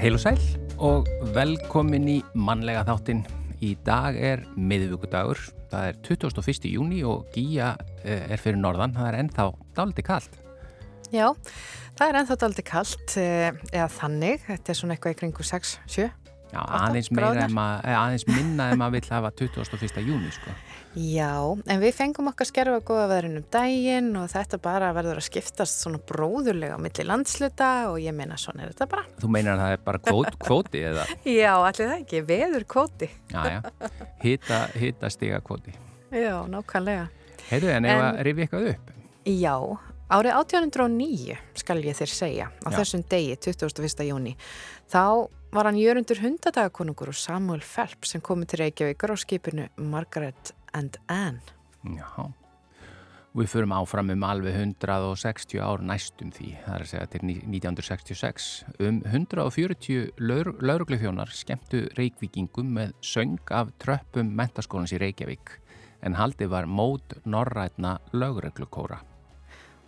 Heil og sæl og velkomin í mannlega þáttinn. Í dag er miðvíkudagur, það er 21. júni og Gíja eh, er fyrir norðan, það er ennþá dáliti kallt. Já, það er ennþá dáliti kallt, eh, eða þannig, þetta er svona eitthvað í kringu 6-7. Já, aðeins, meira, maður, aðeins minna en maður vill hafa 21. júni sko. Já, en við fengum okkar skerfa góða veðrun um daginn og þetta bara verður að skiptast svona bróðurlega á milli landsluta og ég meina svona er þetta bara. Þú meinar að það er bara kvót, kvóti eða? Já, allir það ekki, veður kvóti. Já, já, hita, hita stiga kvóti. Já, nákvæmlega. Heiðu, en ef að rifi eitthvað upp? Já, árið 1809 skal ég þér segja á já. þessum degi, 21. júni, þá var hann jörundur hundadagakonungur og Samuel Phelps sem komið til Reykjavíkar á skipinu Margaret and Anne. Já, við förum áfram um alveg 160 ár næstum því, það er að segja til 1966. Um 140 lauruglufjónar skemmtu reykvíkingum með söng af tröppum mentaskólans í Reykjavík en haldið var mót norrætna lauruglukóra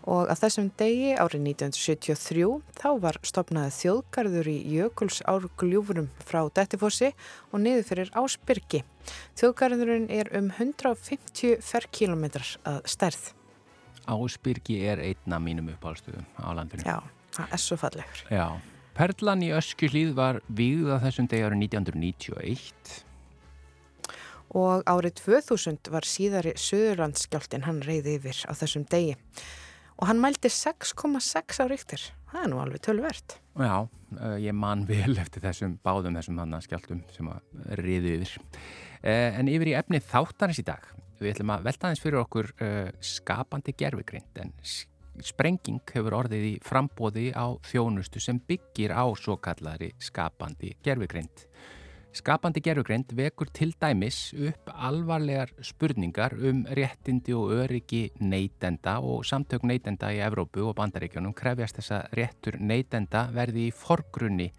og að þessum degi árið 1973 þá var stopnaði þjóðgarður í Jökuls árgljófurum frá Dettifossi og niður fyrir Ásbyrgi. Þjóðgarðurinn er um 150 ferrkilometrar að stærð. Ásbyrgi er einna mínum uppáhaldstöðum á landinu. Já, það er svo fallegur. Já, Perlan í Öskjuhlíð var víð að þessum degi árið 1991 og árið 2000 var síðari Suðurlandskjáltin hann reyði yfir á þessum degi og hann mældi 6,6 á ríktir. Það er nú alveg tölvert. Já, eh, ég man vel eftir þessum báðum þessum hann að skjáltum sem að riðu yfir. Eh, en yfir í efnið þáttanins í dag. Við ætlum að velta aðeins fyrir okkur eh, skapandi gerfugrind en sprenging hefur orðið í frambóði á þjónustu sem byggir á svo kallari skapandi gerfugrind. Skapandi gerfugreind vekur til dæmis upp alvarlegar spurningar um réttindi og öryggi neytenda og samtök neytenda í Evrópu og bandaríkjónum krefjast þess að réttur neytenda verði í forgrunni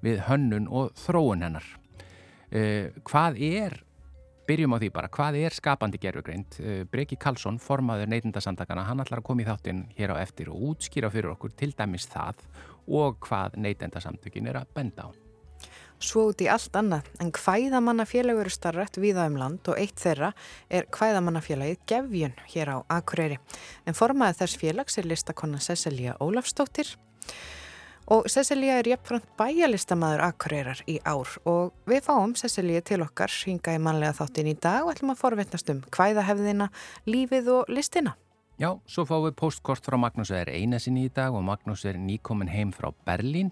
við hönnun og þróun hennar. Uh, hvað er, byrjum á því bara, hvað er skapandi gerfugreind? Uh, Breki Karlsson, formaður neytendasamtakana, hann ætlar að koma í þáttinn hér á eftir og útskýra fyrir okkur til dæmis það og hvað neytendasamtökin er að benda á svo út í allt annað. En hvæðamannafélag eru starrætt viða um land og eitt þeirra er hvæðamannafélagið Gefjun hér á Akureyri. En formaðið þess félags er listakonna Cecilia Ólafstóttir og Cecilia er jafnframt bæjalistamæður Akureyrar í ár. Og við fáum Cecilia til okkar hinga í manlega þáttin í dag og ætlum að forvetnast um hvæðahefðina, lífið og listina. Já, svo fáum við postkort frá Magnús er eina sinni í dag og Magnús er nýkomin heim frá Berlín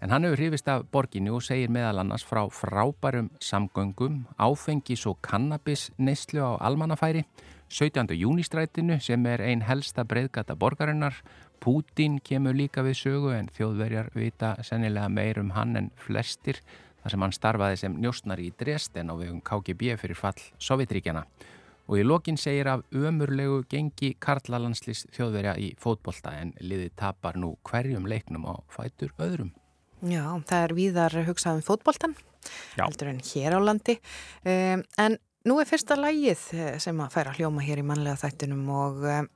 En hann hefur hrifist af borginu og segir meðal annars frá frábærum samgöngum, áfengis og kannabis neyslu á almannafæri, 17. júnistrætinu sem er ein helsta breyðgata borgarinnar, Pútin kemur líka við sögu en þjóðverjar vita sennilega meir um hann en flestir þar sem hann starfaði sem njóstnari í Dresden og við um KGB fyrir fall Sovjetríkjana. Og í lokin segir af ömurlegu gengi Karlalandslis þjóðverja í fótbolta en liði tapar nú hverjum leiknum á fætur öðrum. Já, það er víðar hugsað um fótboltan, heldur en hér á landi. Um, en nú er fyrsta lægið eh, sem að færa hljóma hér í manlega þættunum og um,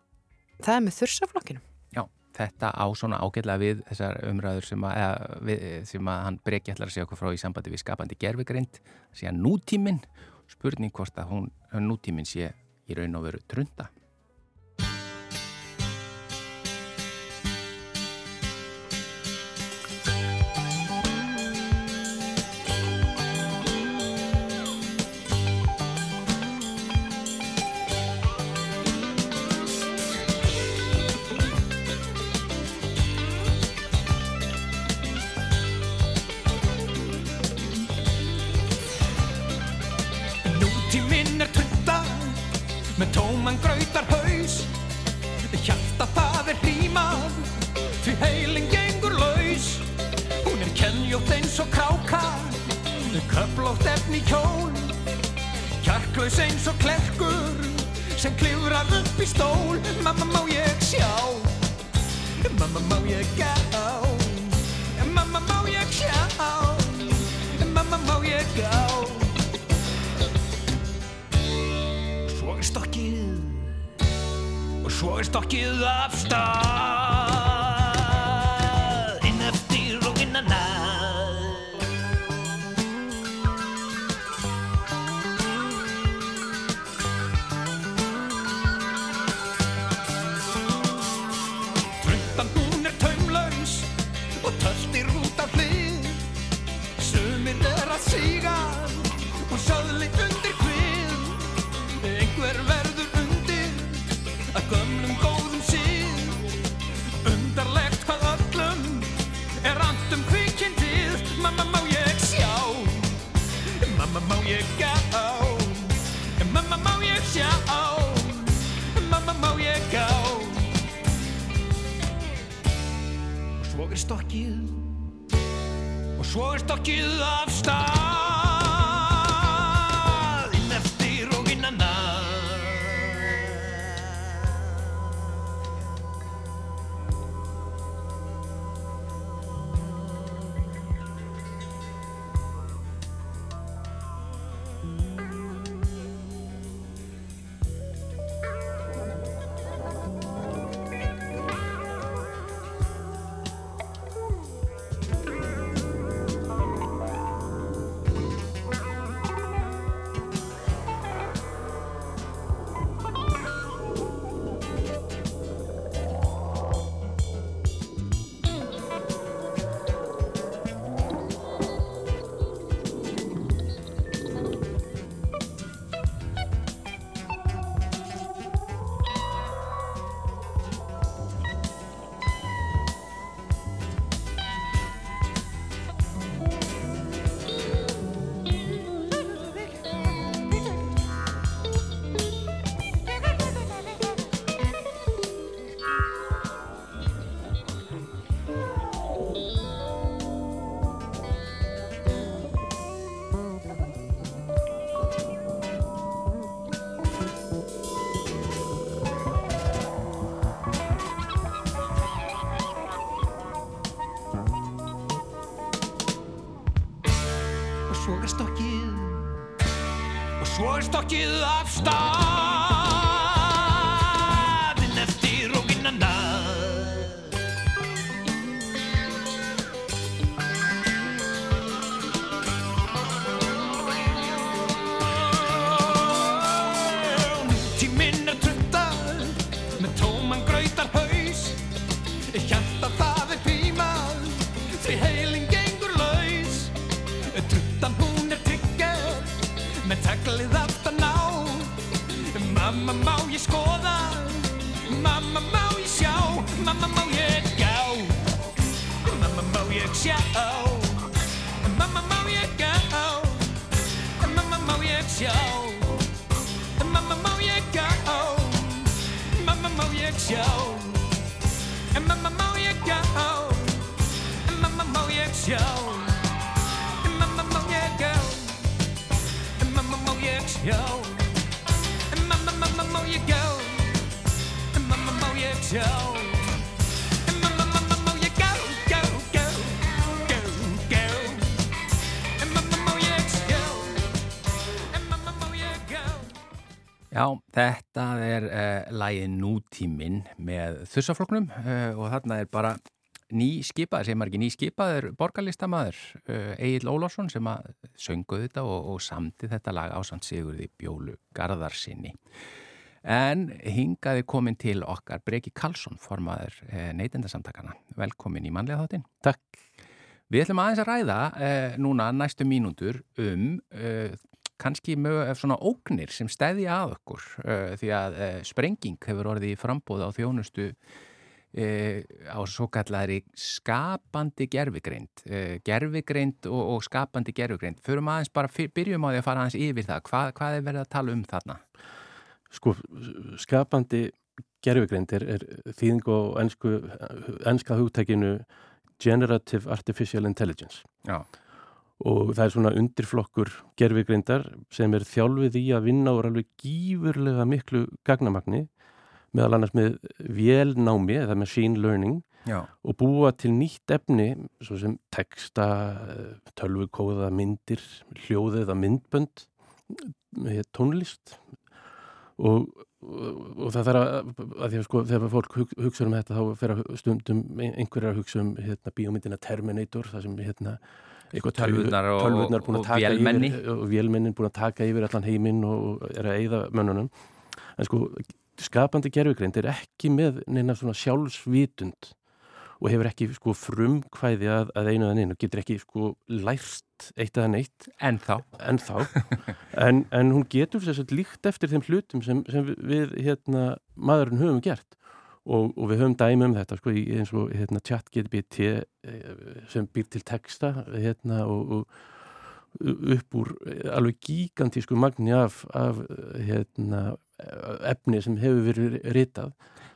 það er með þursaflokkinum. Já, þetta á svona ágætlega við þessar umræður sem að, eða, við, sem að hann bregja allar að segja okkur frá í sambandi við skapandi gerfegrind, segja nútíminn, spurning hvort að hún, nútíminn sé í raun og veru trunda. er stokkið af stað stokkið show. En mamma má ég gá. En mamma má ég sjá. En mamma má ég gá. En mamma má ég sjá. En mamma, mamma má ég gá. En mamma má ég sjá. Já, þetta er uh, eh, lægið Nútíminn með þussafloknum uh, og þarna er bara ný skipað, sem er ekki ný skipað, er borgarlistamæður uh, Egil Ólásson sem að sönguð þetta og, og samti þetta lag ásand Sigurði Bjólu Garðarsinni. En hingaði komin til okkar Breki Karlsson, formaður neytendasamtakana. Velkomin í manlega þáttinn. Takk. Við ætlum aðeins að ræða núna næstu mínútur um kannski með svona ógnir sem stæði að okkur uh, því að uh, sprenging hefur orðið í frambóð á þjónustu á svo kallari skapandi gerfigreind gerfigreind og, og skapandi gerfigreind förum aðeins bara, byrjum á því að fara aðeins yfir það. Hvað, hvað er verið að tala um þarna? Sko, skapandi gerfigreind er, er þýðing og ennska hugtækinu Generative Artificial Intelligence. Já og það er svona undirflokkur gerfigreindar sem er þjálfið í að vinna úr alveg gífurlega miklu gagnamagni meðal annars með vélnámi eða machine learning Já. og búa til nýtt efni svo sem texta, tölvukóða myndir, hljóðið eða myndbönd tónlist og, og það þarf að, að því að sko þegar fólk hugsa um þetta þá fer að stundum einhverjar að hugsa um hérna, bíómyndina Terminator það sem hérna tölvurnar og, vélmenni. og vélmennin búin að taka yfir allan heiminn og er að eigða mönnunum. En sko skapandi gerfugreind er ekki með neina svona sjálfsvitund og hefur ekki sko frumkvæði að, að einu eða einu getur ekki sko lært eitt eða neitt. En þá, en, en, en hún getur að líkt eftir þeim hlutum sem, sem við hérna, maðurinn höfum gert og, og við höfum dæmi um þetta sko, eins og hérna, chat GTBT eh, sem býr til texta hérna, og, og upp úr alveg gigantísku magni af, af hérna, efni sem hefur verið ritað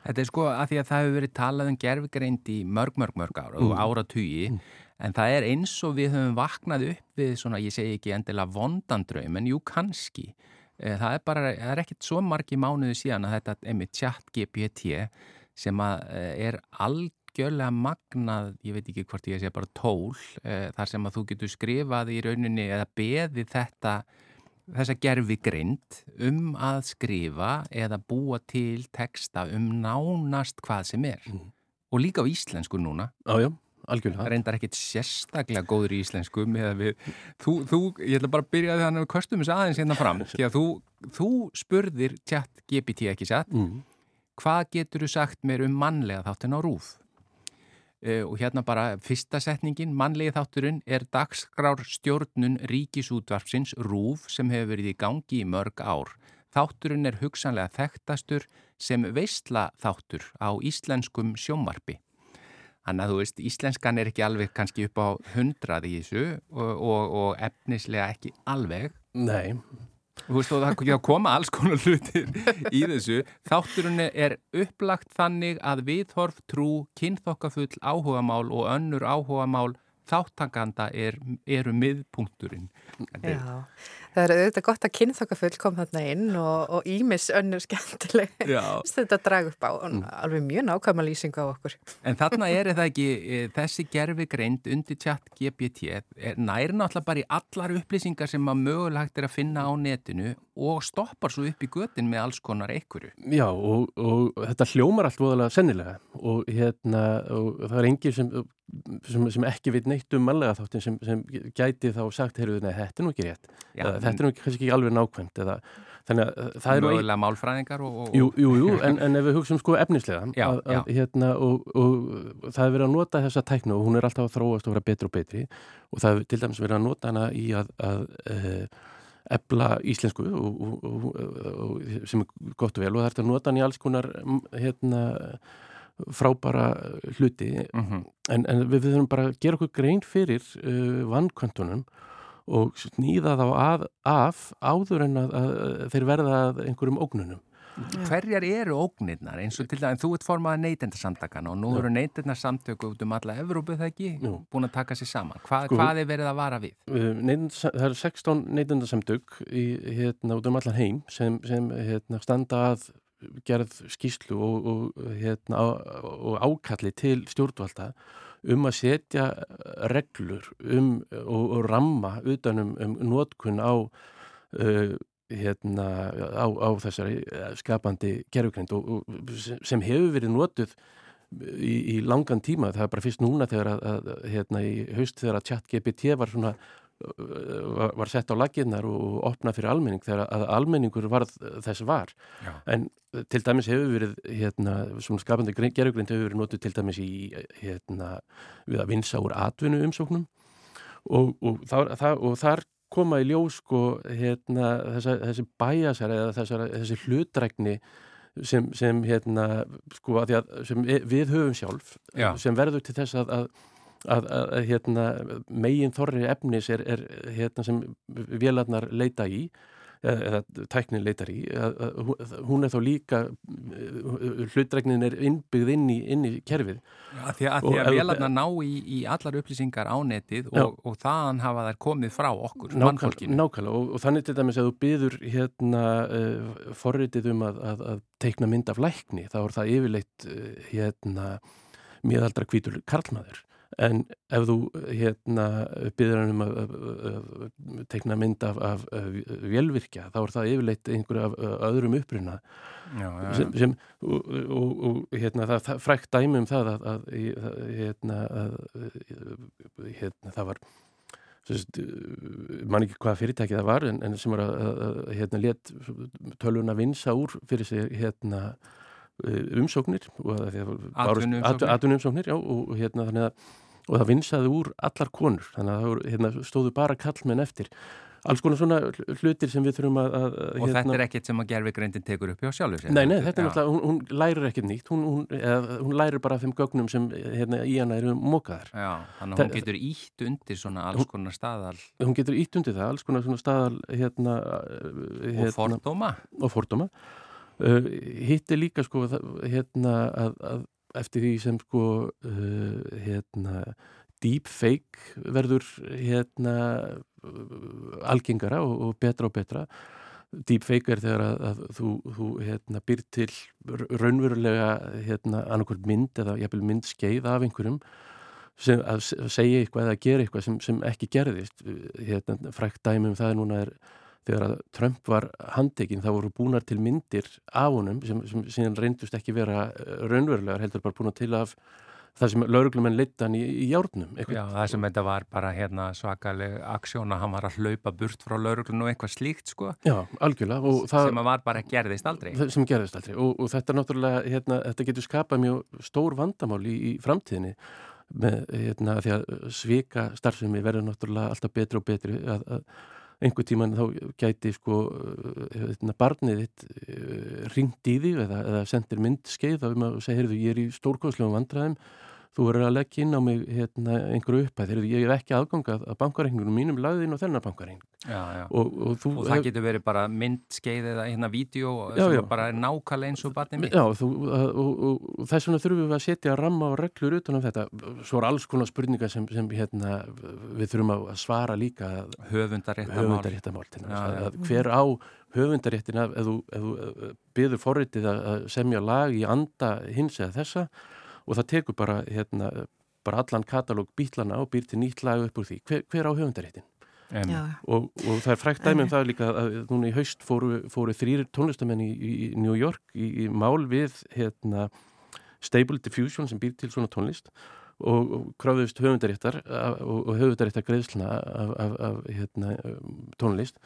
Þetta er sko að því að það hefur verið talað um gerfgreind í mörg, mörg, mörg ára og mm. áratugji mm. en það er eins og við höfum vaknað upp við svona, ég segi ekki endilega vondandraum en jú kannski. Eh, það er bara, það er ekkit svo margi mánuðu síðan að þetta, einmitt chat GPT sem að eh, er algjörlega magnað, ég veit ekki hvort ég sé bara tól, eh, þar sem að þú getur skrifað í rauninni eða beði þetta þessa gerfi grind um að skrifa eða búa til texta um nánast hvað sem er mm. og líka á íslensku núna Jájá, algjörlega Það reyndar ekkit sérstaklega góður í íslensku við, þú, þú, ég ætla bara að byrja þannig að kostum þess aðeins hérna fram því að þú, þú spurðir tjatt GPT ekki satt mm. Hvað getur þú sagt mér um mannlega þáttin á rúð Uh, og hérna bara fyrsta setningin mannlegi þátturinn er dagskrár stjórnun ríkisútvarpsins RÚF sem hefur verið í gangi í mörg ár. Þátturinn er hugsanlega þekktastur sem veistla þáttur á íslenskum sjómarpi. Þannig að þú veist, íslenskan er ekki alveg kannski upp á hundrað í þessu og, og, og efnislega ekki alveg. Nei, Þú veist og það koma alls konar hlutir í þessu. Þátturinn er upplagt þannig að viðhorf, trú, kynþokkafull, áhugamál og önnur áhugamál þáttakanda er, eru miðpunkturinn. Já, það er auðvitað gott að kynþokkafull kom þarna inn og ímis önnur skemmtileg þetta drag upp á mm. alveg mjög nákvæma lýsingu á okkur. En þarna er það ekki e, þessi gerfi greind undir tjatt GPT næri náttúrulega bara í allar upplýsingar sem maður mögulegt er að finna á netinu og stoppar svo upp í götin með alls konar einhverju. Já og, og þetta hljómar allt voðalega sennilega og, hérna, og það er engið sem sem, sem ekki veit neitt um manlega þáttin sem, sem gæti þá sagt heyrðu, nei, þetta er nú ekki rétt. Já, eða, þetta er nú kannski ekki alveg nákvæmt eða, þannig að uh, það er mögulega ein... málfræðingar og, og... Jú, jú, jú en, en ef við hugsaum sko efnislega já, að, að, hérna, og, og það er verið að nota þessa tæknu og hún er alltaf að þróast og vera betri og betri og það er til dæmis verið að nota hana í að, að ebla íslensku sem er gott og vel og það er að nota hann í alls konar hérna frábara hluti mm -hmm. en, en við þurfum bara að gera okkur grein fyrir uh, vannkvöntunum og snýða þá að, af áður en að, að þeir verða að einhverjum ógnunum. Hverjar eru ógnirnar? Eins og til dæmis, þú ert formað neytendarsamtakana og nú Já. eru neytendarsamtöku út um alla Evrópu það ekki Já. búin að taka sér saman. Hva, sko, hvað er verið að vara við? Það eru 16 neytendarsamtök hérna, út um allan heim sem, sem hérna, standa að gerð skýslu og, og, hérna, og ákalli til stjórnvalda um að setja reglur um, og, og ramma utanum um nótkun á, uh, hérna, á, á þessari skapandi gerðugrind sem hefur verið nótuð í, í langan tíma. Það er bara fyrst núna þegar að, að hérna, í haust þegar að chat GPT var svona var, sett á laginnar og opnað fyrir almenning þegar að almenningur var þess var Já. en til dæmis hefur verið hérna, svona skapandi gerugrind hefur verið notuð til dæmis í hérna, við að vinsa úr atvinnu umsóknum og, og, þar, það, og þar koma í ljós sko, hérna, þessa, þessi bæjasar eða þessar, þessi hlutrækni sem, sem, hérna, sko, að að, sem við höfum sjálf Já. sem verður til þess að, að að, að, að hérna, megin þorri efnis er, er hérna, sem vélarnar leita í eða tæknin leitar í að, hún er þá líka hlutregnin er innbyggð inn í, inn í kerfið. Já, því að, að vélarnar ná í, í allar upplýsingar á netið og, og þaðan hafa þær komið frá okkur Nákvæmlega, nákvæmlega. Og, og þannig til dæmis að þú byður hérna uh, forritið um að, að teikna mynd af lækni þá er það yfirleitt uh, hérna miðaldra kvítur karlmaður en ef þú hérna byrður hann um að, að teikna mynd af, af, af velvirkja þá er það yfirleitt einhverju af öðrum uppruna. Sem, sem og, og, og hérna það, frækt dæmi um það að, að hérna, hérna það var mann ekki hvaða fyrirtæki það var en, en sem var að, að hérna let tölvuna vinsa úr fyrir sig hérna umsóknir Atvinnuumsóknir. Atvinnuumsóknir, já, og hérna þannig að og það vinsaði úr allar konur þannig að það hérna, stóðu bara kallmenn eftir. Alls konar svona hlutir sem við þurfum að... að og hérna, þetta er ekkert sem að gerfigreindin tekur upp hjá sjálfur sér? Nei, nei, þetta er náttúrulega, hún, hún lærir ekkert nýtt hún, hún, eða, hún lærir bara þeim gögnum sem hérna, í hana eru mókaðar Já, þannig að hún getur ítt undir svona alls konar staðal. Hún getur ítt undir það, alls konar svona staðal hérna, hérna og fordóma. Og fordóma. Uh, hitt er líka sko hérna að, að eftir því sem sko uh, hérna deepfake verður hérna algengara og, og betra og betra. Deepfake er þegar að, að þú, þú hérna, byr til raunverulega hérna, annarkvöld mynd eða jæfnvel mynd skeið af einhverjum sem að segja eitthvað eða gera eitthvað sem, sem ekki gerðist. Hérna, frækt dæmi um það er núna er þegar að Trump var handekinn þá voru búinar til myndir af honum sem, sem, sem reyndust ekki vera raunverulegar heldur bara búinar til af það sem lauruglumenn leittan í, í járnum. Já, það sem þetta var bara hérna, svakaleg aksjón að hann var að hlaupa burt frá lauruglun og eitthvað slíkt sko Já, algjörlega það, sem var bara gerðist aldrei sem gerðist aldrei og, og þetta náttúrulega hérna, þetta getur skapað mjög stór vandamál í, í framtíðinni með hérna, því að svika starfsemi verður náttúrulega alltaf betri og betri að, að einhver tíman þá gæti sko hérna, barnið þitt uh, ringt í því eða, eða sendir mynd skeið þá er maður að segja, heyrðu, ég er í stórkoslegum vandræðum þú verður að leggja inn á mig hérna, einhverju uppæð, þegar ég er ekki aðgangað að bankareikningunum mínum lagðin og þennan bankareikning. Og, og, og það getur verið bara myndskeið eða hérna vídeo sem já. bara er nákvæmlega eins og barnið mitt. Já, þú, og, og þess vegna þurfum við að setja ramma og reglur utan á þetta. Svo er alls konar spurningar sem, sem hérna, við þurfum að svara líka höfundaréttamál hver á höfundaréttina ef þú, þú byður forritið að semja lag í anda hins eða þessa og það tekur bara, hérna, bara allan katalóg bítlana og býr til nýtt lag upp úr því. Hver, hver á höfundaréttin? Og, og það er frækt dæmi um það líka að núna í haust fóru, fóru þrýr tónlistamenn í, í New York í, í mál við hérna, Stable Diffusion sem býr til svona tónlist og, og kráðust höfundaréttar og, og höfundaréttar greiðsluna af, af, af hérna, tónlist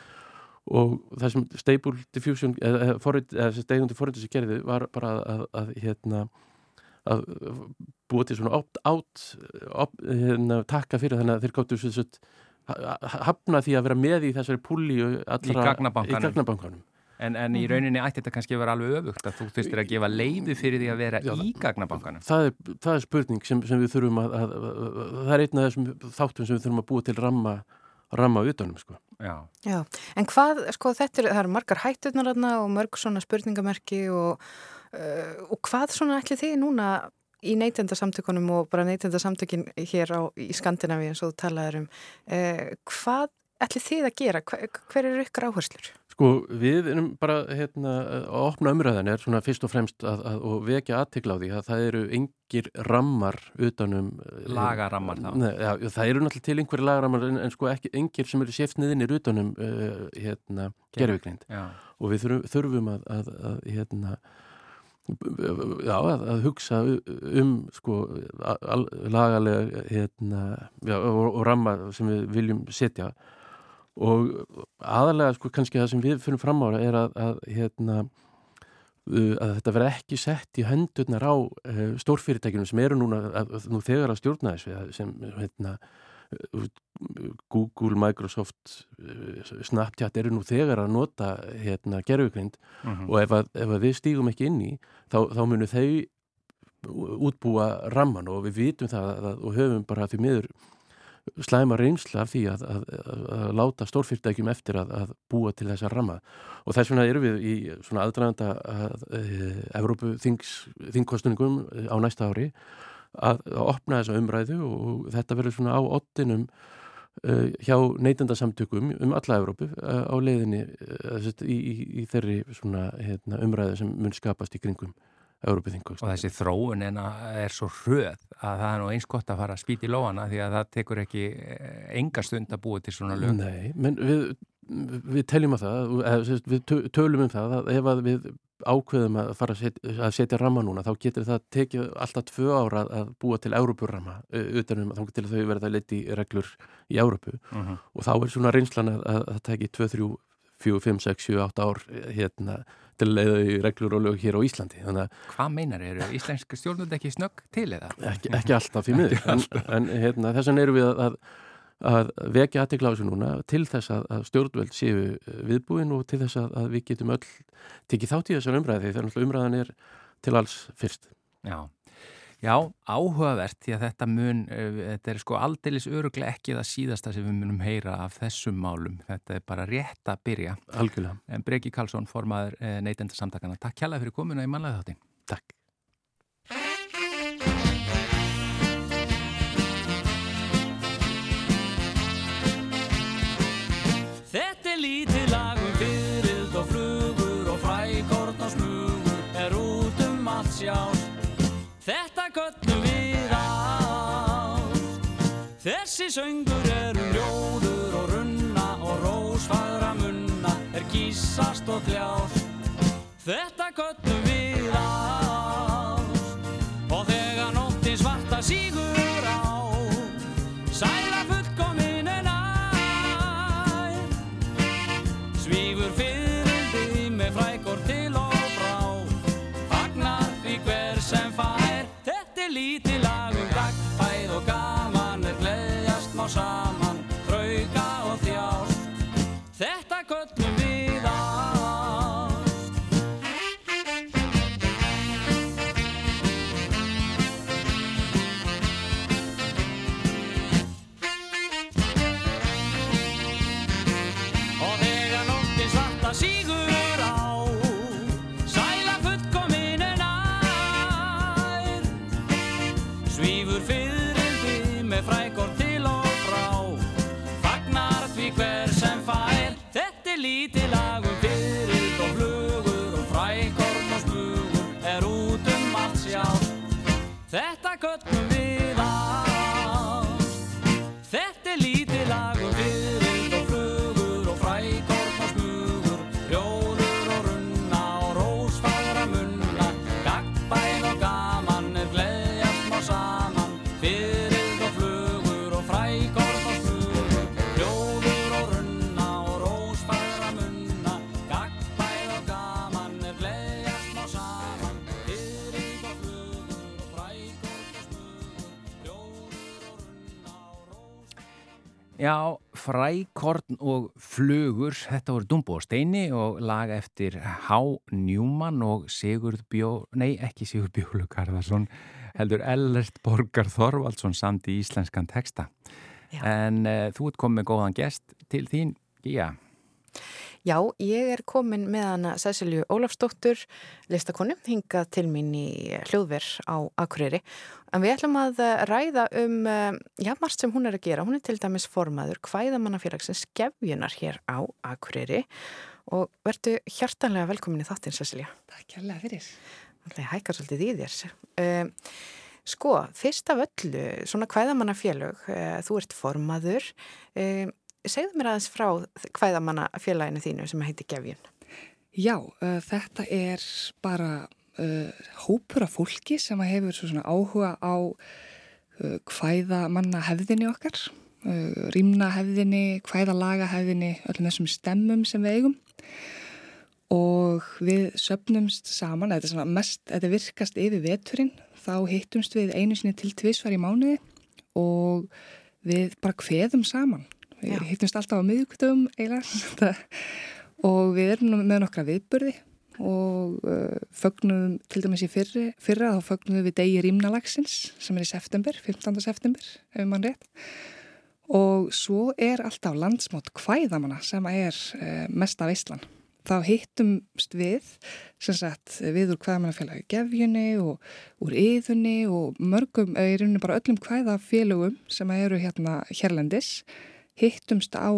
og það sem Stable Diffusion eða, eða stegundi forrið sem gerði var bara að, að, að hérna að búa til svona átt hérna, takka fyrir þannig að þeir gáttu svo hafna því að vera með í þessari púli í gagnabankanum En, en í mhm. rauninni ætti þetta kannski að vera alveg öfugt að þú þurftir að gefa leiði fyrir því að vera Já, í gagnabankanum. Það er, það er spurning sem, sem við þurfum að, að, að, að það er einn af þessum þáttum sem við þurfum að búa til ramma, ramma utanum sko. Já. Já, en hvað, sko þetta er, það eru margar hætturnar og mörg svona spurningamerki og Uh, og hvað svona ætli þið núna í neytendasamtökunum og bara neytendasamtökin hér á, í Skandinavíu eins og þú talaður um uh, hvað ætli þið að gera? Hver, hver eru ykkur áherslur? Sko við erum bara hérna, að opna umræðan er svona fyrst og fremst að, að, og vekja aðtikla á því að það eru engir rammar utanum Lagarammar þá? Ne, ja, það eru náttúrulega til einhverju lagarammar en, en sko ekki, engir sem eru séftniðinir utanum uh, hérna, gerfugrind og við þurfum, þurfum að, að hérna já, að, að hugsa um sko lagalega hérna, já, og, og ramma sem við viljum setja. Og aðalega sko kannski það sem við fyrir fram ára er að, að hérna að þetta verði ekki sett í höndurnar á uh, stórfyrirtækjunum sem eru núna nú þegar að stjórna þessu sem hérna Google, Microsoft eh, Snapchat eru nú þegar að nota hérna gerðugrind uh mhm. -huh. og ef að, ef að við stígum ekki inn í þá, þá munum þau útbúa ramman og við vitum það að, og höfum bara því miður slæma reynsla af því að, að, að láta stórfyrirtækjum eftir að búa til þessa ramma og þess vegna eru við í svona aðdraganda e, Evrópu þingkostuningum á næsta ári að, að opna þessa umræðu og þetta verður svona á ottinum hjá neytendasamtökum um alla Európu uh, á leiðinni uh, í, í, í þeirri svona, hérna, umræðu sem mun skapast í kringum Európa-þingkvæmst. Og þessi þróun er svo hröð að það er nú eins gott að fara að spýta í lóana því að það tekur ekki eh, enga stund að búa til svona lög. Nei, menn við, við teljum að það, við tölum um það að ef að við ákveðum að fara að setja, að setja ramma núna þá getur það tekið alltaf tvö ára að búa til Európurramma utanum þá getur þau verið að leti reglur í Európu uh mhm. -huh. og þá er svona reynslan að, að það tekið 2, 3, 4, 5, 6, 7, 8 ár hérna, til að leiða í reglur og lög hér á Íslandi. Hvað meinar eru? Íslensk stjórnund ekki snögg til eða? Ekki, ekki alltaf í miður, en, en hérna, þess vegna eru við að, að vekja aðtiklásu núna til þess að, að stjórnveld séu viðbúin og til þess að, að við getum öll tekið þátt í þessar umræði þegar umræðan er til alls fyrst. Já. Já, áhugavert því að þetta mun, uh, þetta er sko aldeilis öruglega ekki það síðasta sem við munum heyra af þessum málum. Þetta er bara rétt að byrja. Algjörlega. En Breki Karlsson, formaður uh, neytendarsamtakana, takk kjalla fyrir komuna í manlega þátti. Takk. Lítið lagum fyrild og flugur og frækorn og smugur er út um allt sjást. Þetta göttum við ást. Þessi söngur eru ljóður og runna og rósfagra munna er gísast og þjást Þetta göttum við ást Þetta göllum frækorn og flugur, þetta voru Dumbo og Steini og lag eftir Há Njúmann og Sigurd Bjó, nei ekki Sigurd Bjólu Garðarsson, heldur Ellert Borgar Þorvaldsson samt í íslenskan texta. Já. En uh, þú ert komið með góðan gest til þín, Gíja. Já, ég er komin með hana Cecilju Ólafsdóttur, listakonu, hingað til mín í hljóðver á Akureyri. En við ætlum að ræða um, já, margt sem hún er að gera. Hún er til dæmis formaður hvæðamannafélagsins skefjunar hér á Akureyri og verðu hjartanlega velkomin í þáttinn, Cecilja. Takk kærlega fyrir. Það hækkar svolítið í þér. Um, sko, fyrst af öllu, svona hvæðamannafélög, uh, þú ert formaður, segðu mér aðeins frá hvæðamanna félaginu þínu sem heitir Gefjun. Já, þetta er bara uh, hópur af fólki sem hefur svona áhuga á uh, hvæðamanna hefðinni okkar, rýmna hefðinni, hvæðalaga hefðinni, öllum þessum stemmum sem við eigum. Og við söpnumst saman, þetta mest, þetta virkast yfir veturinn, þá hittumst við einu sinni til tvísvar í mánuði og við bara hveðum saman. Við Já. hittumst alltaf á miðugtöfum eiginlega og við erum með nokkra viðburði og uh, fögnum til dæmis í fyrri, fyrra þá fögnum við degi rýmnalagsins sem er í september, 15. september ef mann rétt og svo er alltaf landsmátt hvæðamanna sem er uh, mesta veistlan. Þá hittumst við sem sagt við úr hvæðamannafélagi gefjunni og úr yðunni og mörgum, eða í rauninu bara öllum hvæðafélögum sem eru hérna hérlendis hittumst á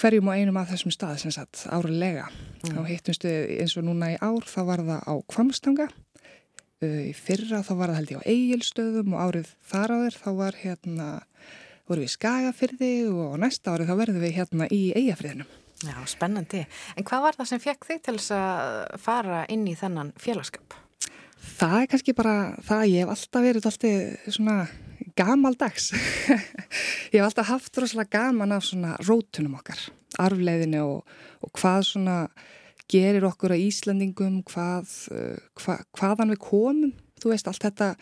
hverjum og einum af þessum stað sem sagt áralega. Mm. Þá hittumst við eins og núna í ár þá var það á Kvamstanga, í fyrra þá var það held ég á Egilstöðum og árið þar áður þá var hérna, voru við í Skagafyrði og næsta árið þá verðum við hérna í Eigafyrðinum. Já, spennandi. En hvað var það sem fekk þig til þess að fara inn í þennan félagskap? Það er kannski bara það að ég hef alltaf verið alltaf svona gamaldags. ég hef alltaf haft rosalega gaman af svona rótunum okkar, arfleiðinu og, og hvað svona gerir okkur að Íslandingum, hvað, uh, hva, hvaðan við komum, þú veist, allt þetta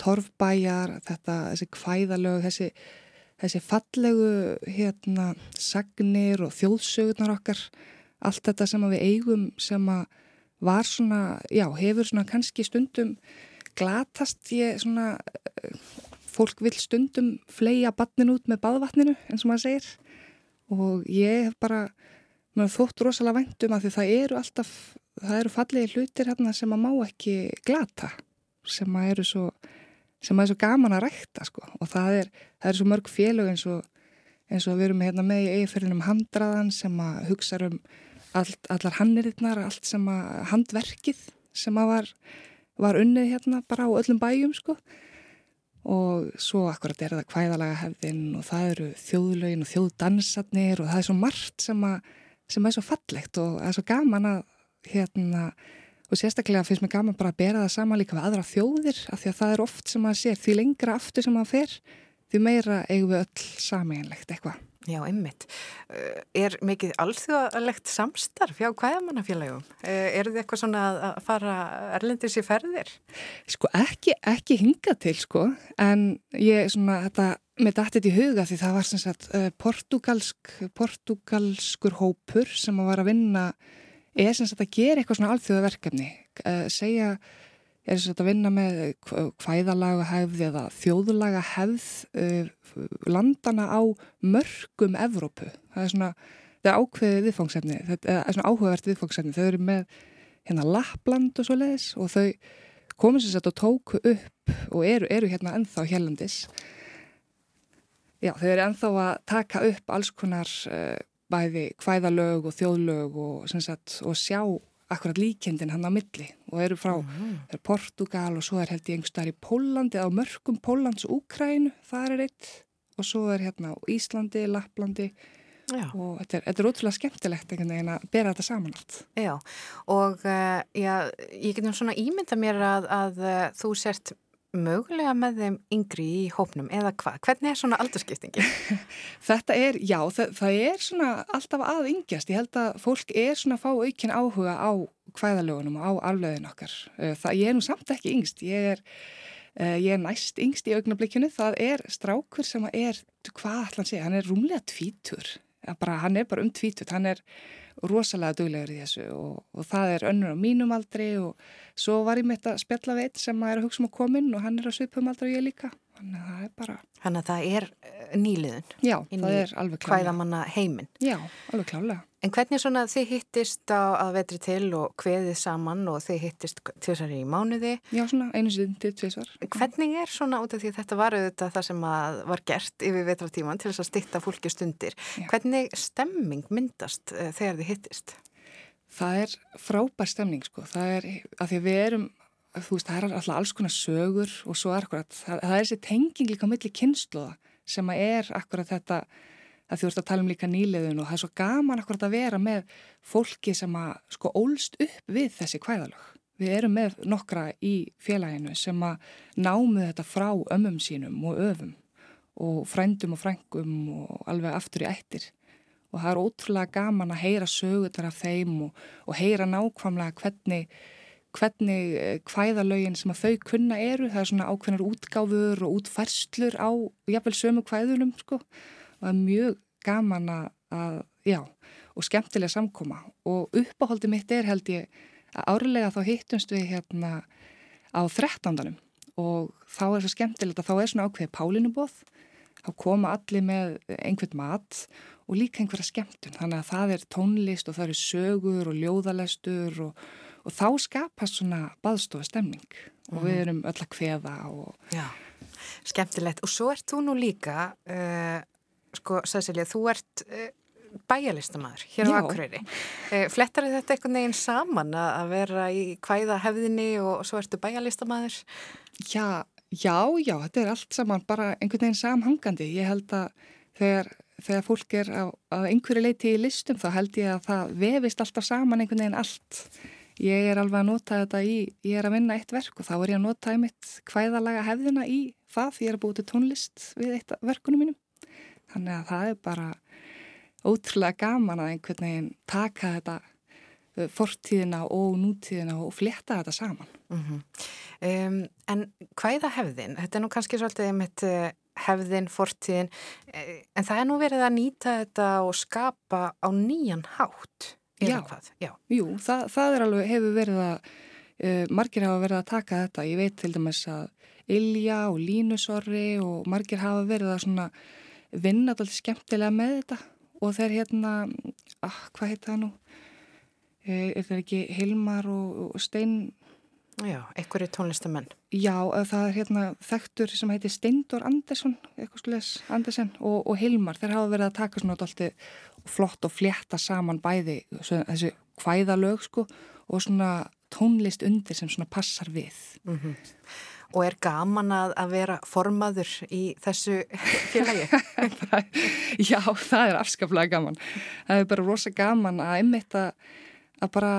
torfbæjar, þetta, þessi kvæðalög, þessi, þessi fallegu, hérna, sagnir og þjóðsögurnar okkar, allt þetta sem við eigum sem að var svona, já, hefur svona kannski stundum glatast ég svona, fólk vil stundum fleia batnin út með baðvatninu eins og maður segir. Og ég hef bara þótt rosalega væntum að því það eru alltaf, það eru fallegi hlutir hérna sem að má ekki glata sem að eru svo sem að er svo gaman að rækta sko. Og það er, það er svo mörg félög eins og eins og við erum hérna með í eigiferinum handraðan sem að hugsa um all, allar hannirinnar, allt sem að handverkið sem að var, var unnið hérna bara á öllum bæjum sko og svo akkurat er það kvæðalaga hefðin og það eru þjóðlögin og þjóðdansatnir og það er svo margt sem, að, sem er svo fallegt og það er svo gaman að hérna og sérstaklega finnst mér gaman bara að bera það sama líka við aðra þjóðir af því að það er oft sem að sé því lengra aftur sem að fer því meira eigum við öll sameinlegt eitthvað. Já, einmitt. Eh, er mikið alþjóðalegt samstarf hjá hvaðamannafélagum? Eh, er þið eitthvað svona að fara erlendis í ferðir? Sko ekki, ekki hinga til sko, en ég svona þetta með dættið í huga því það var sem sagt eh, portugalsk, portugalskur hópur sem var að vinna er sem sagt að gera eitthvað svona alþjóðaverkefni, segja er þess að vinna með hvæðalaga hefð eða þjóðlaga hefð uh, landana á mörgum Evrópu. Það er svona, það er ákveðið viðfangsefni, það er svona áhugavert viðfangsefni. Þau eru með hérna Lappland og svo leiðis og þau komið sér sett og tóku upp og eru, eru hérna ennþá hérlandis. Já, þau eru ennþá að taka upp alls konar uh, bæði hvæðalög og þjóðlög og, sagt, og sjá akkurat líkendin hann á milli og eru frá mm er Portugal og svo er held ég einhverstaðar í Pólandi á mörgum Pólans og Úkrænu, það er eitt og svo er hérna á Íslandi, Lapplandi já. og þetta er, þetta er ótrúlega skemmtilegt einhvern veginn að bera þetta saman allt. Já og uh, já, ég getum svona ímynda mér að, að uh, þú sért mögulega með þeim yngri í hópnum eða hvað? Hvernig er svona aldurskiptingi? Þetta er, já, það, það er svona alltaf að yngjast. Ég held að fólk er svona að fá aukinn áhuga á hvæðalögunum og á aflöðin okkar. Eh, það, ég er nú samt ekki yngst. Ég er, uh, ég er næst yngst í augnablikkinu. Það er strákur sem er, hvað ætla hann segja, hann er rúmlega tvítur. Bara, hann er bara um tvítut. Hann er rosalega duglegur í þessu og, og það er önnur á mínum aldri og svo var ég mitt að spjalla veit sem að er að hugsa um að komin og hann er að svipum aldrei og ég líka þannig að það er bara Þannig að það er eh, nýliðun Já, það er alveg klálega Hvæðamanna heiminn Já, alveg klálega En hvernig svona þið hittist á að vetri til og hveðið saman og þið hittist tvisar í mánuði? Já, svona einu sinni til tvisar. Hvernig er svona út af því að þetta var auðvitað það sem var gert yfir vetratíman til þess að stitta fólki stundir. Já. Hvernig stemming myndast uh, þegar þið hittist? Það er frábær stemning sko. Það er að því að við erum, þú veist, það er alltaf alls konar sögur og svo er akkurat, það, það er þessi tenging líka millir kynsluða sem að er akkurat þetta að þú ert að tala um líka nýleðun og það er svo gaman akkurat að vera með fólki sem að sko ólst upp við þessi kvæðalög. Við erum með nokkra í félaginu sem að námu þetta frá ömmum sínum og öfum og frændum og frængum og alveg aftur í ættir og það er ótrúlega gaman að heyra sögutar af þeim og, og heyra nákvæmlega hvernig hvernig hvæðalögin sem að þau kunna eru, það er svona ákveðnar útgáfur og útfærslur á jafnvel sömu hvæðunum sko. Og það er mjög gaman að, já, og skemmtilega samkoma. Og uppáhaldi mitt er held ég að árlega þá hittumst við hérna á þrettandanum. Og þá er svo skemmtilegt að þá er svona ákveði pálínubóð þá koma allir með einhvern mat og líka einhverja skemmtun. Þannig að það er tónlist og það eru sögur og ljóðalestur og, og þá skapast svona baðstofa stemning mm. og við mhm. erum öll að kveða og... Já, skemmtilegt og svo ert þú nú líka uh, sko, Cecilia, þú ert uh, bæjarlistamæður hér á Akureyri. Uh, flettar þetta einhvern veginn saman að vera í hvæða hefðinni og svo ertu bæjarlistamæður? Já, já, já, þetta er allt saman bara einhvern veginn samhangandi. Ég held að þegar, þegar fólk er á, á einhverju leiti í listum þá held ég að það vefist alltaf saman einhvern veginn allt. Ég er alveg að nota þetta í, ég er að vinna eitt verk og þá er ég að nota einmitt hvæðalega hefðina í það því ég er búið til tónlist við eitt verkunum mínum. Þannig að það er bara ótrúlega gaman að einhvern veginn taka þetta, uh, fortíðina og nútíðina og fletta þetta saman. Mm -hmm. um, en hvaða hefðin? Þetta er nú kannski svolítið einmitt uh, hefðin, fortíðin, uh, en það er nú verið að nýta þetta og skapa á nýjan hátt. Já, Já. Jú, það, það er alveg, hefur verið að, uh, margir hafa verið að taka þetta. Ég veit til dæmis að Ilja og Línusorri og margir hafa verið að svona vinna alltaf skemmtilega með þetta og þeir hérna, ah, hvað heit það nú? er það ekki Hilmar og, og Stein Já, einhverju tónlistamenn Já, það er hérna þekktur sem heitir Steindor Andersson Andersen og, og Hilmar þeir hafa verið að taka svona alltaf flott og fletta saman bæði þessi hvæðalög sko og svona tónlist undir sem svona passar við mm -hmm. Og er gaman að, að vera formaður í þessu félagi? Já, það er afskaplega gaman það er bara rosa gaman að einmitt að að bara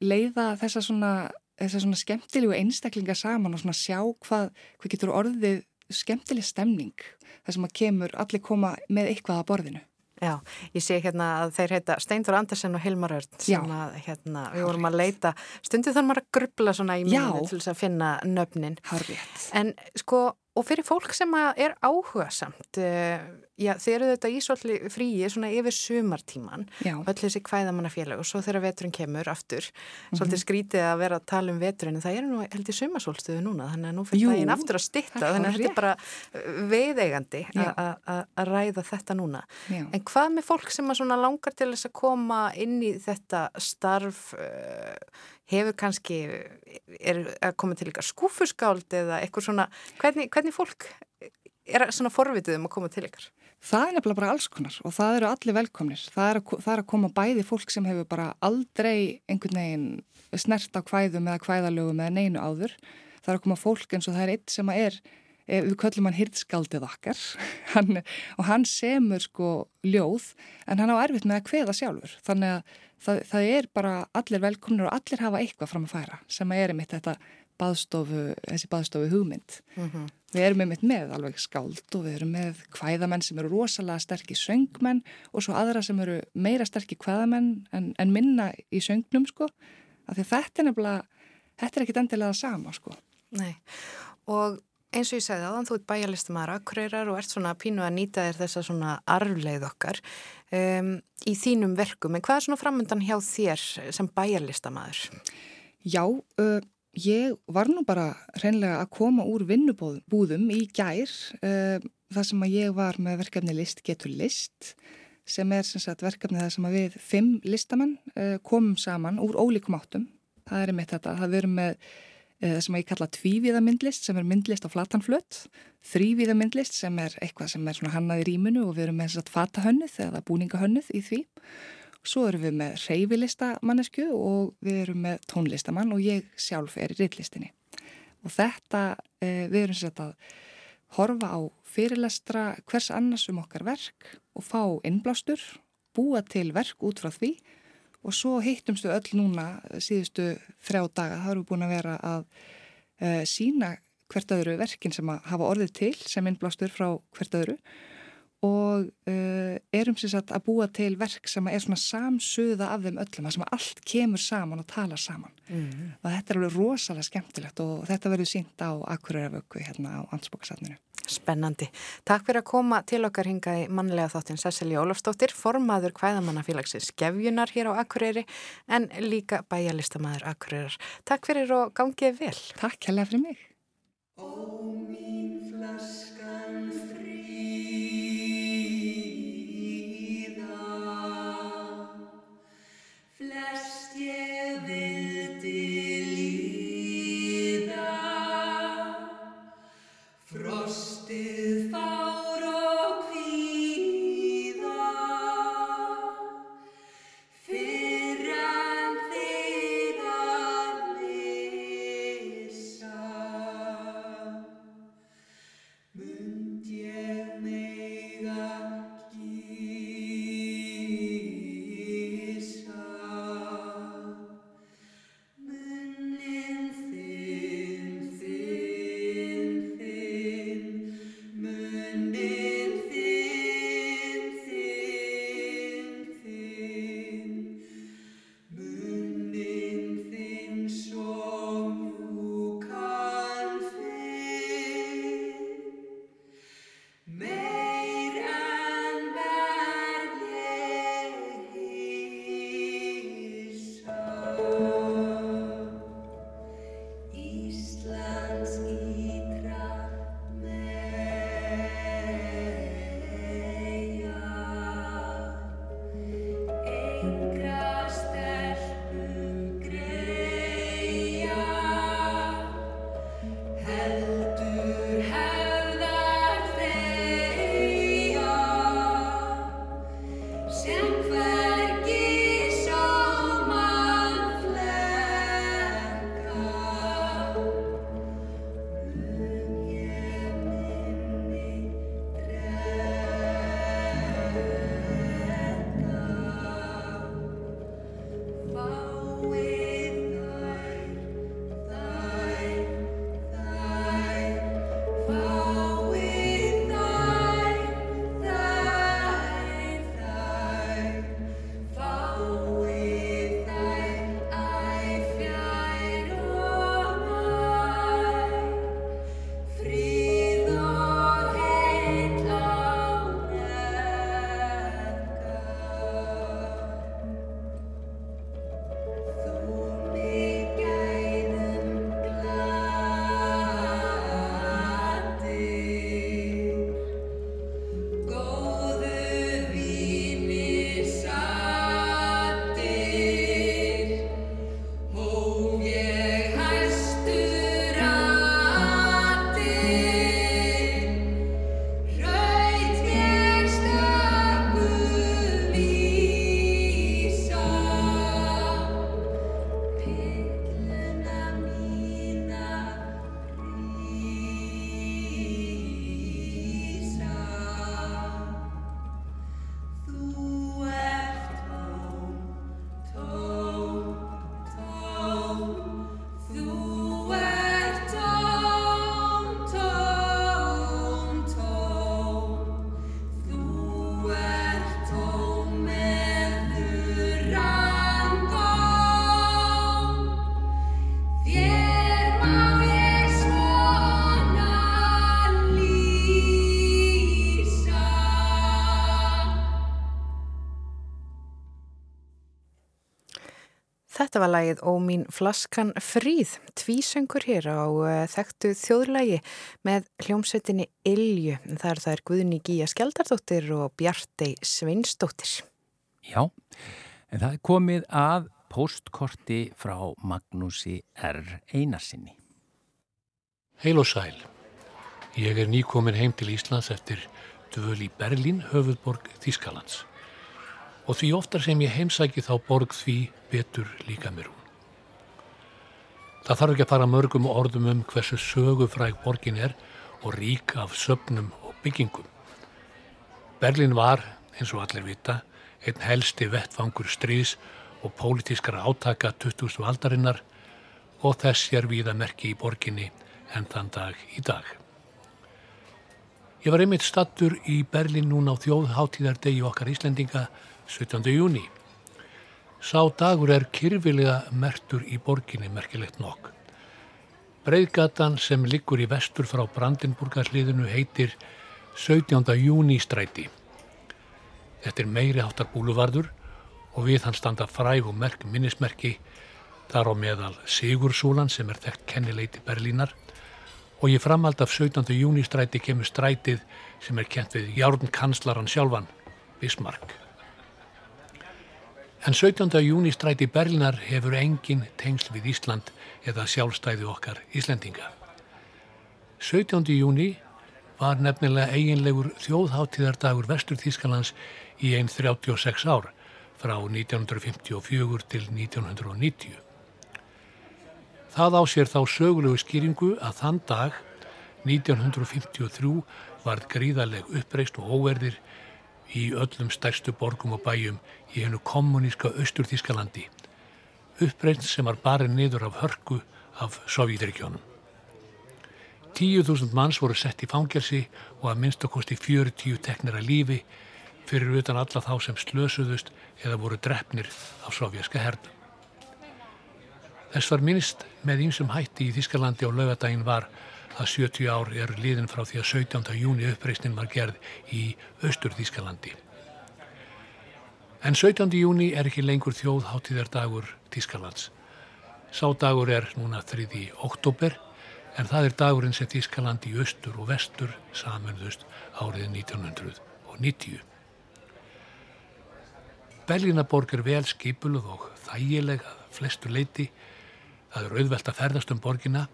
leiða þessa svona, þessa svona skemmtilegu einstaklinga saman og svona sjá hvað, hvað getur orðið skemmtileg stemning þar sem að kemur allir koma með eitthvað að borðinu. Já, ég sé hérna að þeir heita Steindur Andersen og Hilmar Örn sem að hérna, við vorum að leita stundu þannig að maður að grubla svona í minni til þess að finna nöfnin. Harfiðt. En sko Og fyrir fólk sem er áhuga samt, uh, já þeir eru þetta í svolítið fríi svona yfir sumartíman, öll þessi hvæðamannafélag og svo þegar veturinn kemur aftur, mm -hmm. svolítið skrítið að vera að tala um veturinn það er nú held í sumarsólstöðu núna þannig að nú fyrir daginn aftur að stitta þannig að þetta er bara veiðeigandi að ræða þetta núna. Já. En hvað með fólk sem langar til þess að koma inn í þetta starf, uh, hefur kannski, er að koma til ykkar skúfuskáld eða eitthvað svona, hvernig, hvernig fólk er svona forvitið um að koma til ykkar? Það er nefnilega bara alls konar og það eru allir velkomnir. Það er, að, það er að koma bæði fólk sem hefur bara aldrei einhvern veginn snert á hvæðum eða hvæðalögum eða neinu áður. Það er að koma fólk eins og það er eitt sem að er, eh, við köllum hann hirtskaldið okkar hann, og hann semur sko ljóð en hann á erfitt með að hveða sjálfur. Þannig að það, það er bara allir velkomnir og allir hafa eitthvað fram að færa sem er einmitt þetta baðstofu, þessi baðstofu hugmynd. Mm -hmm. Við erum einmitt með alveg skáld og við erum með hvæðamenn sem eru rosalega sterkir söngmenn og svo aðra sem eru meira sterkir hvæðamenn en, en minna í söngnum sko. Þetta er nefnilega, þetta er ekkit endilega sama sko. Nei og eins og ég segði aðan, þú ert bæjarlistamæður akkurýrar og ert svona pínu að nýta þér þessa svona arfleið okkar um, í þínum verkum, en hvað er svona framöndan hjá þér sem bæjarlistamæður? Já, uh, ég var nú bara reynlega að koma úr vinnubúðum í gær uh, þar sem að ég var með verkefni list getur list sem er sem sagt verkefni þar sem að við fimm listamenn uh, komum saman úr ólíkum áttum, það er með þetta, það verum með Eh, sem ég kalla tvívíða myndlist sem er myndlist á flatanflött, þrývíða myndlist sem er eitthvað sem er hannað í rýmunu og við erum með þess að fata hönnuð eða búninga hönnuð í því. Svo erum við með reyfilista mannesku og við erum með tónlistamann og ég sjálf er í rittlistinni. Og þetta, eh, við erum sér að horfa á fyrirlestra hvers annars um okkar verk og fá innblástur, búa til verk út frá því. Og svo hittumstu öll núna síðustu þrjá daga, erum við búin að vera að uh, sína hvert öðru verkin sem að hafa orðið til sem innblástur frá hvert öðru. og uh, erum sér satt að búa til verk sem er svona samsuða af þeim öllum, að sem að allt kemur saman og tala saman mm og þetta er alveg rosalega skemmtilegt og þetta verður sínt á Akureyravöku hérna á Ansbókarsafninu Spennandi. Takk fyrir að koma til okkar hinga í mannlega þáttin Cecilia Ólafstóttir, formaður hvæðamannafélagsins Gefjunar hér á Akureyri en líka bæjalistamæður Akureyrar. Takk fyrir og gangið vel. Takk hella fyrir mig. Ó mín flaskan Moon. Þetta var lagið Ó mín flaskan fríð, tvísöngur hér á uh, þekktu þjóðlagi með hljómsveitinni Ilju. Það er það er Guðni Gíja Skjaldardóttir og Bjartei Svinsdóttir. Já, en það er komið að postkorti frá Magnúsi R. Einarsinni. Heil og sæl. Ég er nýkomin heim til Íslands eftir dvöl í Berlín, höfuðborg Þískalands. Og því oftar sem ég heimsæki þá borg því betur líka mér hún. Það þarf ekki að fara mörgum orðum um hversu sögufræg borgin er og rík af söpnum og byggingum. Berlín var, eins og allir vita, einn helsti vettfangur stríðs og pólitískara átaka 20. aldarinnar og þess er við að merki í borginni en þann dag í dag. Ég var einmitt stattur í Berlin núna á þjóðháttíðardegi okkar Íslendinga 17. júni. Sá dagur er kyrfilega mertur í borginni merkilegt nokk. Breiðgatan sem liggur í vestur frá Brandenburgarsliðinu heitir 17. júni stræti. Þetta er meiri áttar búluvarður og við hann standa fræg og merk minnismerki þar á meðal Sigursúlan sem er þekkt kennileiti Berlínar og ég framhald af 17. júnistræti kemur strætið sem er kent við Járn Kanslaran sjálfan, Bismarck. En 17. júnistræti Berlínar hefur engin tengsl við Ísland eða sjálfstæði okkar Íslendinga. 17. júni var nefnilega eiginlegur þjóðháttíðardagur Vestur Þískalands í einn 36 ár frá 1954 til 1990. Það á sér þá sögulegu skýringu að þann dag 1953 varð gríðarleg uppreist og óverðir í öllum stærstu borgum og bæjum í hennu kommuníska Östur-Þískalandi. Uppreist sem var barið niður af hörku af Sovjítrikjónum. 10.000 manns voru sett í fangelsi og að minnstakosti 40 teknir að lífi fyrir utan alla þá sem slösuðust eða voru drefnir af sovjaska hernum. Þess var minnst með einsum hætti í Þískalandi á laugadaginn var að 70 ár er liðin frá því að 17. júni uppreysnin var gerð í austur Þískalandi. En 17. júni er ekki lengur þjóðháttíðardagur Þískalands. Sá dagur er núna 3. oktober en það er dagurinn sem Þískalandi í austur og vestur samanðust árið 1990. Berlínaborg er vel skipuluð og þægilega flestu leiti. Það er auðvelt að ferðast um borgina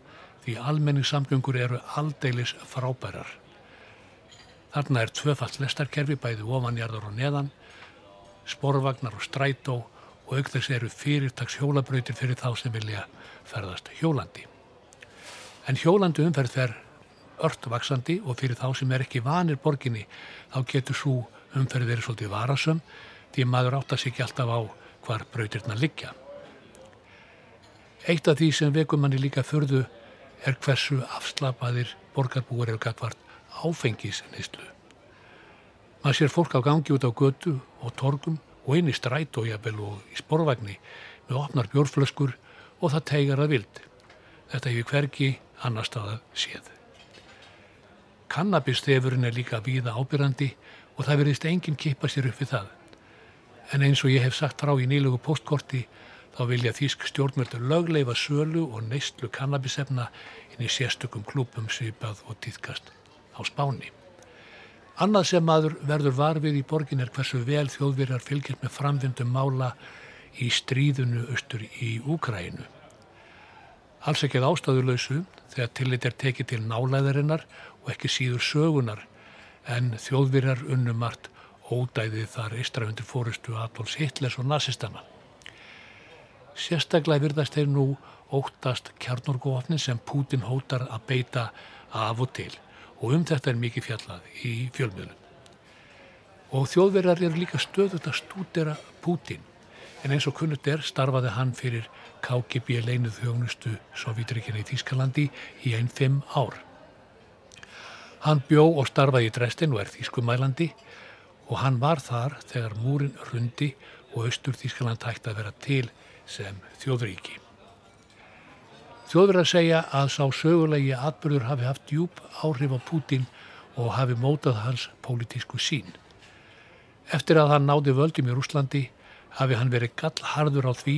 því almenningssamgöngur eru aldeilis frábærar. Þarna er tvöfalt lestarkerfi bæði ofanjarðar og neðan, sporvagnar og strætó og aukþess eru fyrirtags hjólabrautir fyrir þá sem vilja ferðast hjólandi. En hjólandi umferð fer ört vaksandi og fyrir þá sem er ekki vanir borginni þá getur svo umferð verið svolítið varasum því maður átt að sig ekki alltaf á hvar brautirna liggja. Eitt af því sem vekum manni líka förðu er hversu afslapaðir borgarbúar eru gagvart áfengisnistlu. Maður sér fólk á gangi út á götu og torgum og inn í stræt og í sporvagni með opnar bjórflöskur og það tegar að vild. Þetta hefur hverki annar staða séð. Kannabistefurinn er líka víða ábyrrandi og það verðist enginn kippa sér upp við það. En eins og ég hef sagt frá í nýlugu postkorti þá vilja þýsk stjórnmjöldur lögleifa sölu og neistlu kannabisefna inn í sérstökum klúpum svipað og týðkast á spáni. Annað sem maður verður varfið í borgin er hversu vel þjóðverjar fylgjast með framvindum mála í stríðunu austur í Úkræinu. Alls ekkið ástæðuleysu þegar tillit er tekið til nálæðarinnar og ekki síður sögunar en þjóðverjar unnumart ódæðið þar eistra undir fórustu Adolfs Hitlers og nazistana. Sérstaklega virðast þeir nú óttast kjarnorgófnin sem Putin hótar að beita af og til og um þetta er mikið fjallað í fjölmiðlum. Og þjóðverðar eru líka stöðut að stúdera Putin en eins og kunnut er starfaði hann fyrir KGB leinuð þjónustu Sovjetrikina í Þýskalandi í einn fimm ár. Hann bjó og starfaði í Dresden og er þýskumælandi og hann var þar þegar múrin rundi og austur Þískland hægt að vera til sem þjóðríki. Þjóðverðar segja að sá sögulegi atbyrður hafi haft djúb áhrif á Pútin og hafi mótað hans pólitísku sín. Eftir að hann náði völdum í Rúslandi hafi hann verið gallharður á því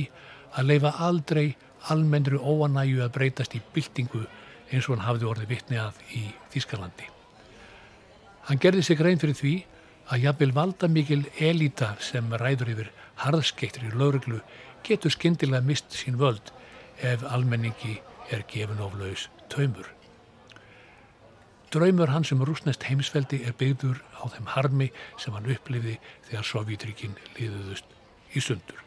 að leifa aldrei almennri óanæju að breytast í byltingu eins og hann hafði orðið vittni að í Þískalandi. Hann gerði sig grein fyrir því að jafnvel valda mikil elita sem ræður yfir harðskeittir í lauruglu getur skyndilega mist sín völd ef almenningi er gefin oflaus taumur. Draumur hans um rúsnest heimsveldi er byggður á þeim harmi sem hann upplifði þegar Sovjetríkin liðuðust í sundur.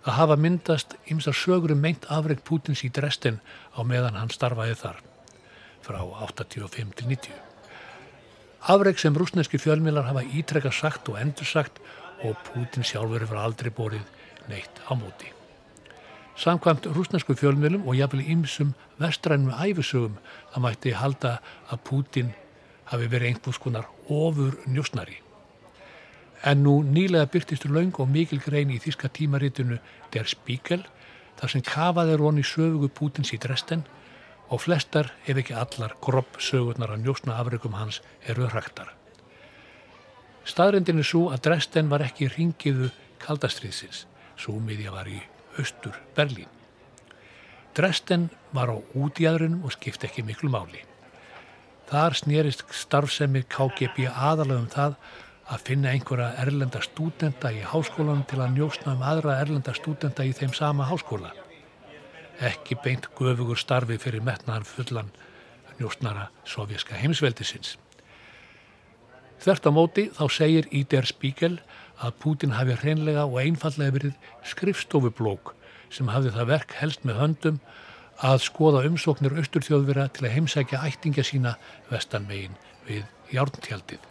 Það hafa myndast ymsar sögur um meint afreg Pútins í Dresden á meðan hann starfaði þar frá 85 til 90. Afreg sem rúsneski fjölmilar hafa ítrekka sagt og endur sagt og Pútin sjálfur hefur aldrei borið neitt á móti. Samkvæmt rúsnesku fjölmjölum og jafnvel ímsum vestrænum æfisögum það mætti halda að Pútin hafi verið einhvers konar ofur njósnari. En nú nýlega byrtistur laung og mikil grein í þíska tímaritinu Der Spiegel þar sem kafaði róni sögugu Pútins í Dresden og flestar, ef ekki allar, gropp sögurnar að njósna afregum hans eru hræktar. Staðrindin er svo að Dresden var ekki ringiðu kaldastriðsins, svo miðja var í austur Berlín. Dresden var á útjæðrunum og skipti ekki miklu máli. Þar snýrist starfsemi KGB aðalega um það að finna einhverja erlenda stúdenda í háskólanum til að njósna um aðra erlenda stúdenda í þeim sama háskóla. Ekki beint göfugur starfi fyrir metnaðan fullan njósnara sovjerska heimsveldisins. Þvert á móti þá segir í Der Spiegel að Putin hafi hreinlega og einfallega verið skrifstofublók sem hafði það verk helst með höndum að skoða umsóknir austurþjóðvera til að heimsækja ættinga sína vestanvegin við járntjaldið.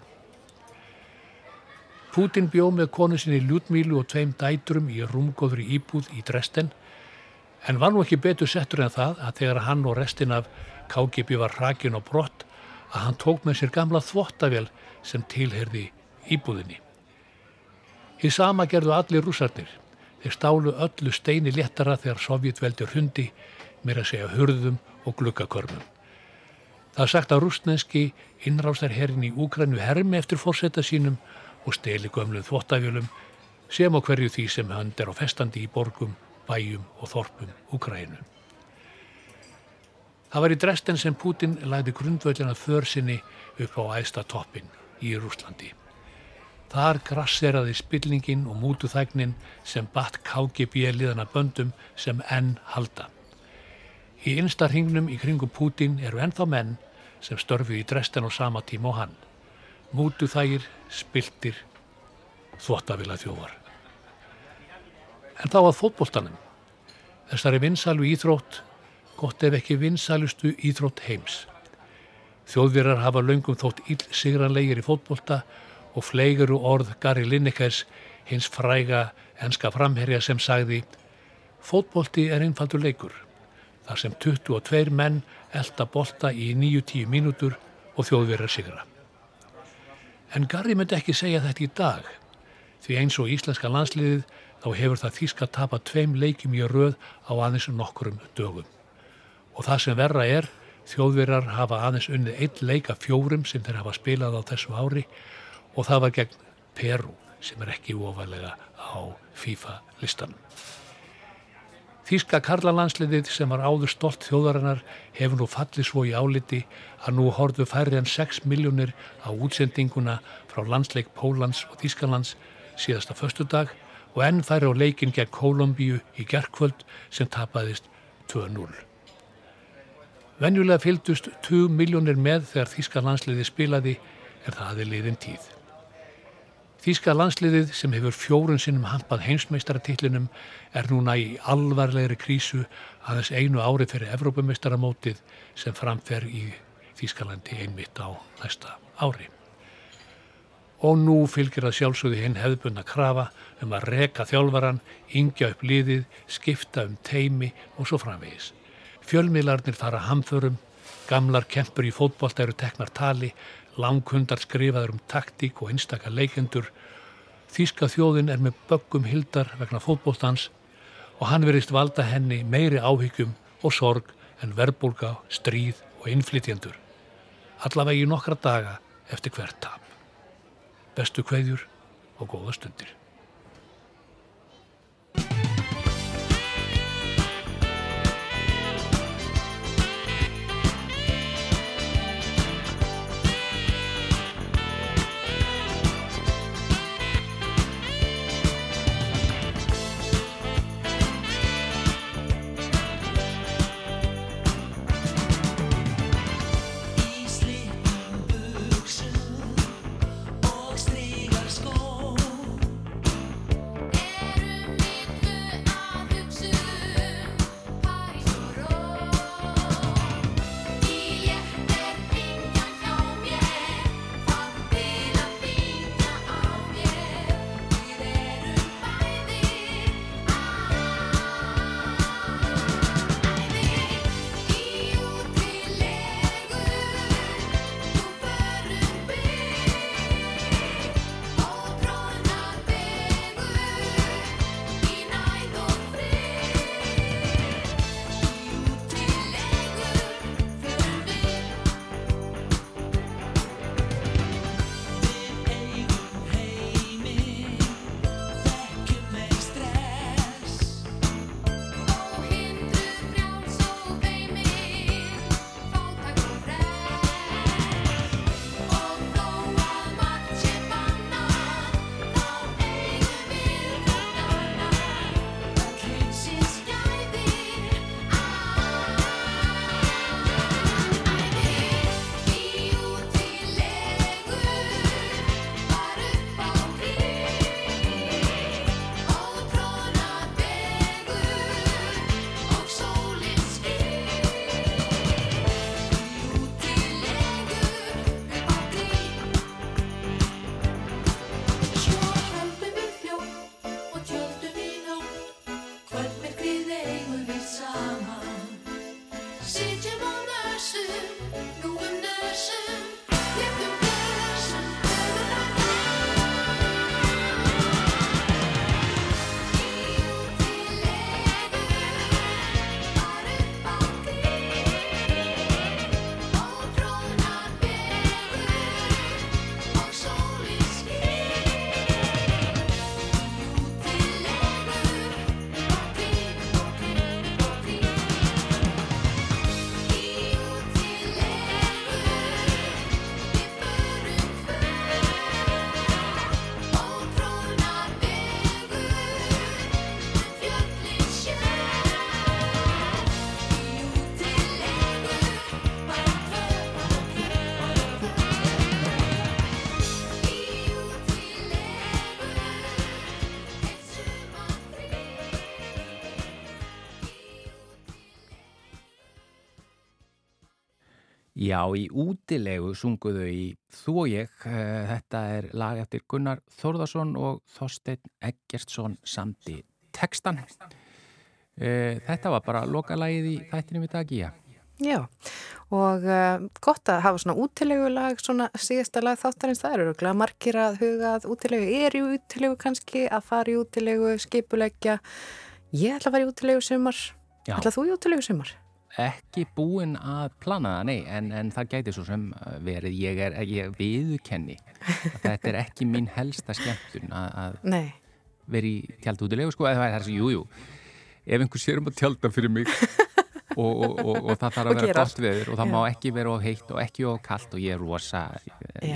Putin bjó með konu sinni Ljúdmílu og tveim dæturum í rúmgóðri íbúð í Dresden en var nú ekki betur settur en það að þegar hann og restin af KGB var hrakin og brott að hann tók með sér gamla þvottavél sem tilherði íbúðinni. Í sama gerðu allir rúsarnir. Þeir stálu öllu steini léttara þegar Sovjetveldur hundi, að segja hurðum og glukkakörnum. Það er sagt að rúsneski innrástarherrin í Úgrænu hermi eftir fórsetta sínum og steli gömluð þvottafjölum sem á hverju því sem hönd er á festandi í borgum, bæjum og þorpum Úgrænu. Það var í Dresden sem Putin lagði grundvöldina försinni upp á æsta toppin í Rúslandi. Þar grasseraði spillningin og mútuþægnin sem batt KGB liðana böndum sem enn halda. Í einsta hringnum í kringum Putin eru ennþá menn sem störfi í Dresden á sama tíma og hann. Mútuþægir, spiltir, þvóttavila þjóvar. En þá að fótbóltanum. Þessari vinsalu íþrótt, gott ef ekki vinsalustu íþrótt heims. Þjóðvirar hafa löngum þótt íll sigranlegir í fótbólta og fleiguru orð Gary Linekers hins fræga enska framherja sem sagði Fótbólti er einfaldur leikur þar sem 22 menn elda bolta í 9-10 mínútur og þjóðverðar sigra. En Gary myndi ekki segja þetta í dag því eins og íslenska landsliðið þá hefur það þýska tapa tveim leikjum í röð á aðeins nokkurum dögum. Og það sem verra er, þjóðverðar hafa aðeins unnið eitt leika fjórum sem þeir hafa spilað á þessu ári og það var gegn Peru sem er ekki ofalega á FIFA listanum. Þíska karlalandsliðið sem var áður stolt þjóðarinnar hefur nú fallið svo í áliti að nú horfðu færri en 6 miljónir á útsendinguna frá landsleik Pólans og Þískalands síðasta förstudag og enn færri á leikin gegn Kolumbíu í gerðkvöld sem tapaðist 2-0. Venjulega fyldust 2 miljónir með þegar Þíska landsliði spilaði er það aðeins liðin tíð. Þíska landsliðið sem hefur fjórun sinnum hampað heimsmeistarartillinum er núna í alvarlegri krísu aðeins einu ári fyrir Evrópumeistaramótið sem framfer í Þískalandi einmitt á næsta ári. Og nú fylgir að sjálfsögði hinn hefðbunna krafa um að reka þjálfaran, yngja upp liðið, skipta um teimi og svo framvegis. Fjölmiðlarnir fara hamförum, gamlar kempur í fótbolta eru teknar tali, langhundar skrifaður um taktík og einstakar leikendur. Þíska þjóðin er með böggum hildar vegna fótbóltans og hann verist valda henni meiri áhyggjum og sorg en verbulga, stríð og innflytjendur. Allavega í nokkra daga eftir hvert tap. Bestu kveðjur og góða stundir. Já, í útilegu sunguðu í Þú og ég. Eh, Þetta er lag eftir Gunnar Þórðarsson og Þorstein Eggertsson samti textan. Eh, Þetta var bara lokalagið í þættinum í dag, já. Já, og uh, gott að hafa svona útilegulag, svona síðasta lag þáttarins, það eru glæða margir að huga að útilegu, er í útilegu kannski, að fara í útilegu, skipuleggja. Ég ætla að fara í útilegu sumar. Já. Ætla þú í útilegu sumar? Ekki búinn að plana það, nei, en, en það gæti svo sem uh, verið, ég er, ég viðukenni. að Þetta er ekki mín helsta skemmtun að, í tjaldútilegu, sko, eða það er þessi, jú, jú, ef einhver sér um að tjálta fyrir mig og, og, og, og það þarf að vera gott veður og það Já. má ekki vera of heitt og ekki of kallt og ég er rosa, Já,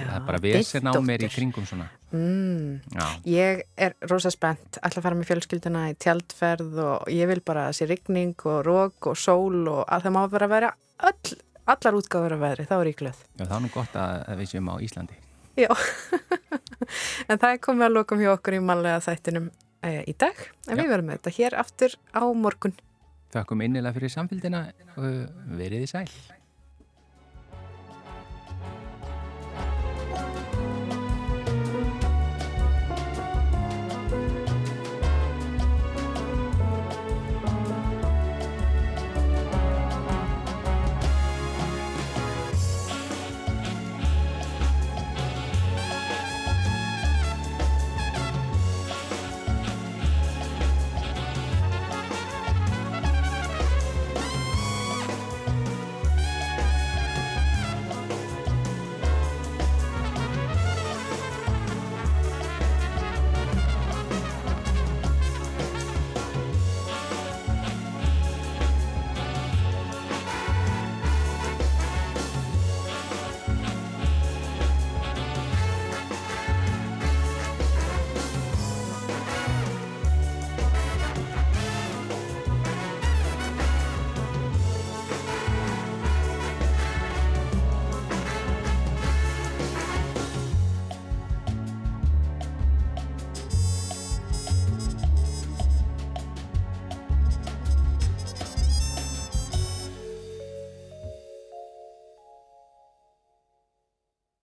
það er bara vesen á mér í kringum svona. Mm. Ég er rosa spennt, ætla að fara með fjölskylduna í tjaldferð og ég vil bara að sé rigning og rók og sól og að það má bara vera öll, allar útgáfur af veðri, þá er ég glöð. Já, það er nú gott að, að við séum á Íslandi. Já, en það er komið að lokum hjá okkur í manlega þættinum e, í dag, en Já. við verum með þetta hér aftur á morgun. Þakkum innilega fyrir samfélgina og verið í sæl.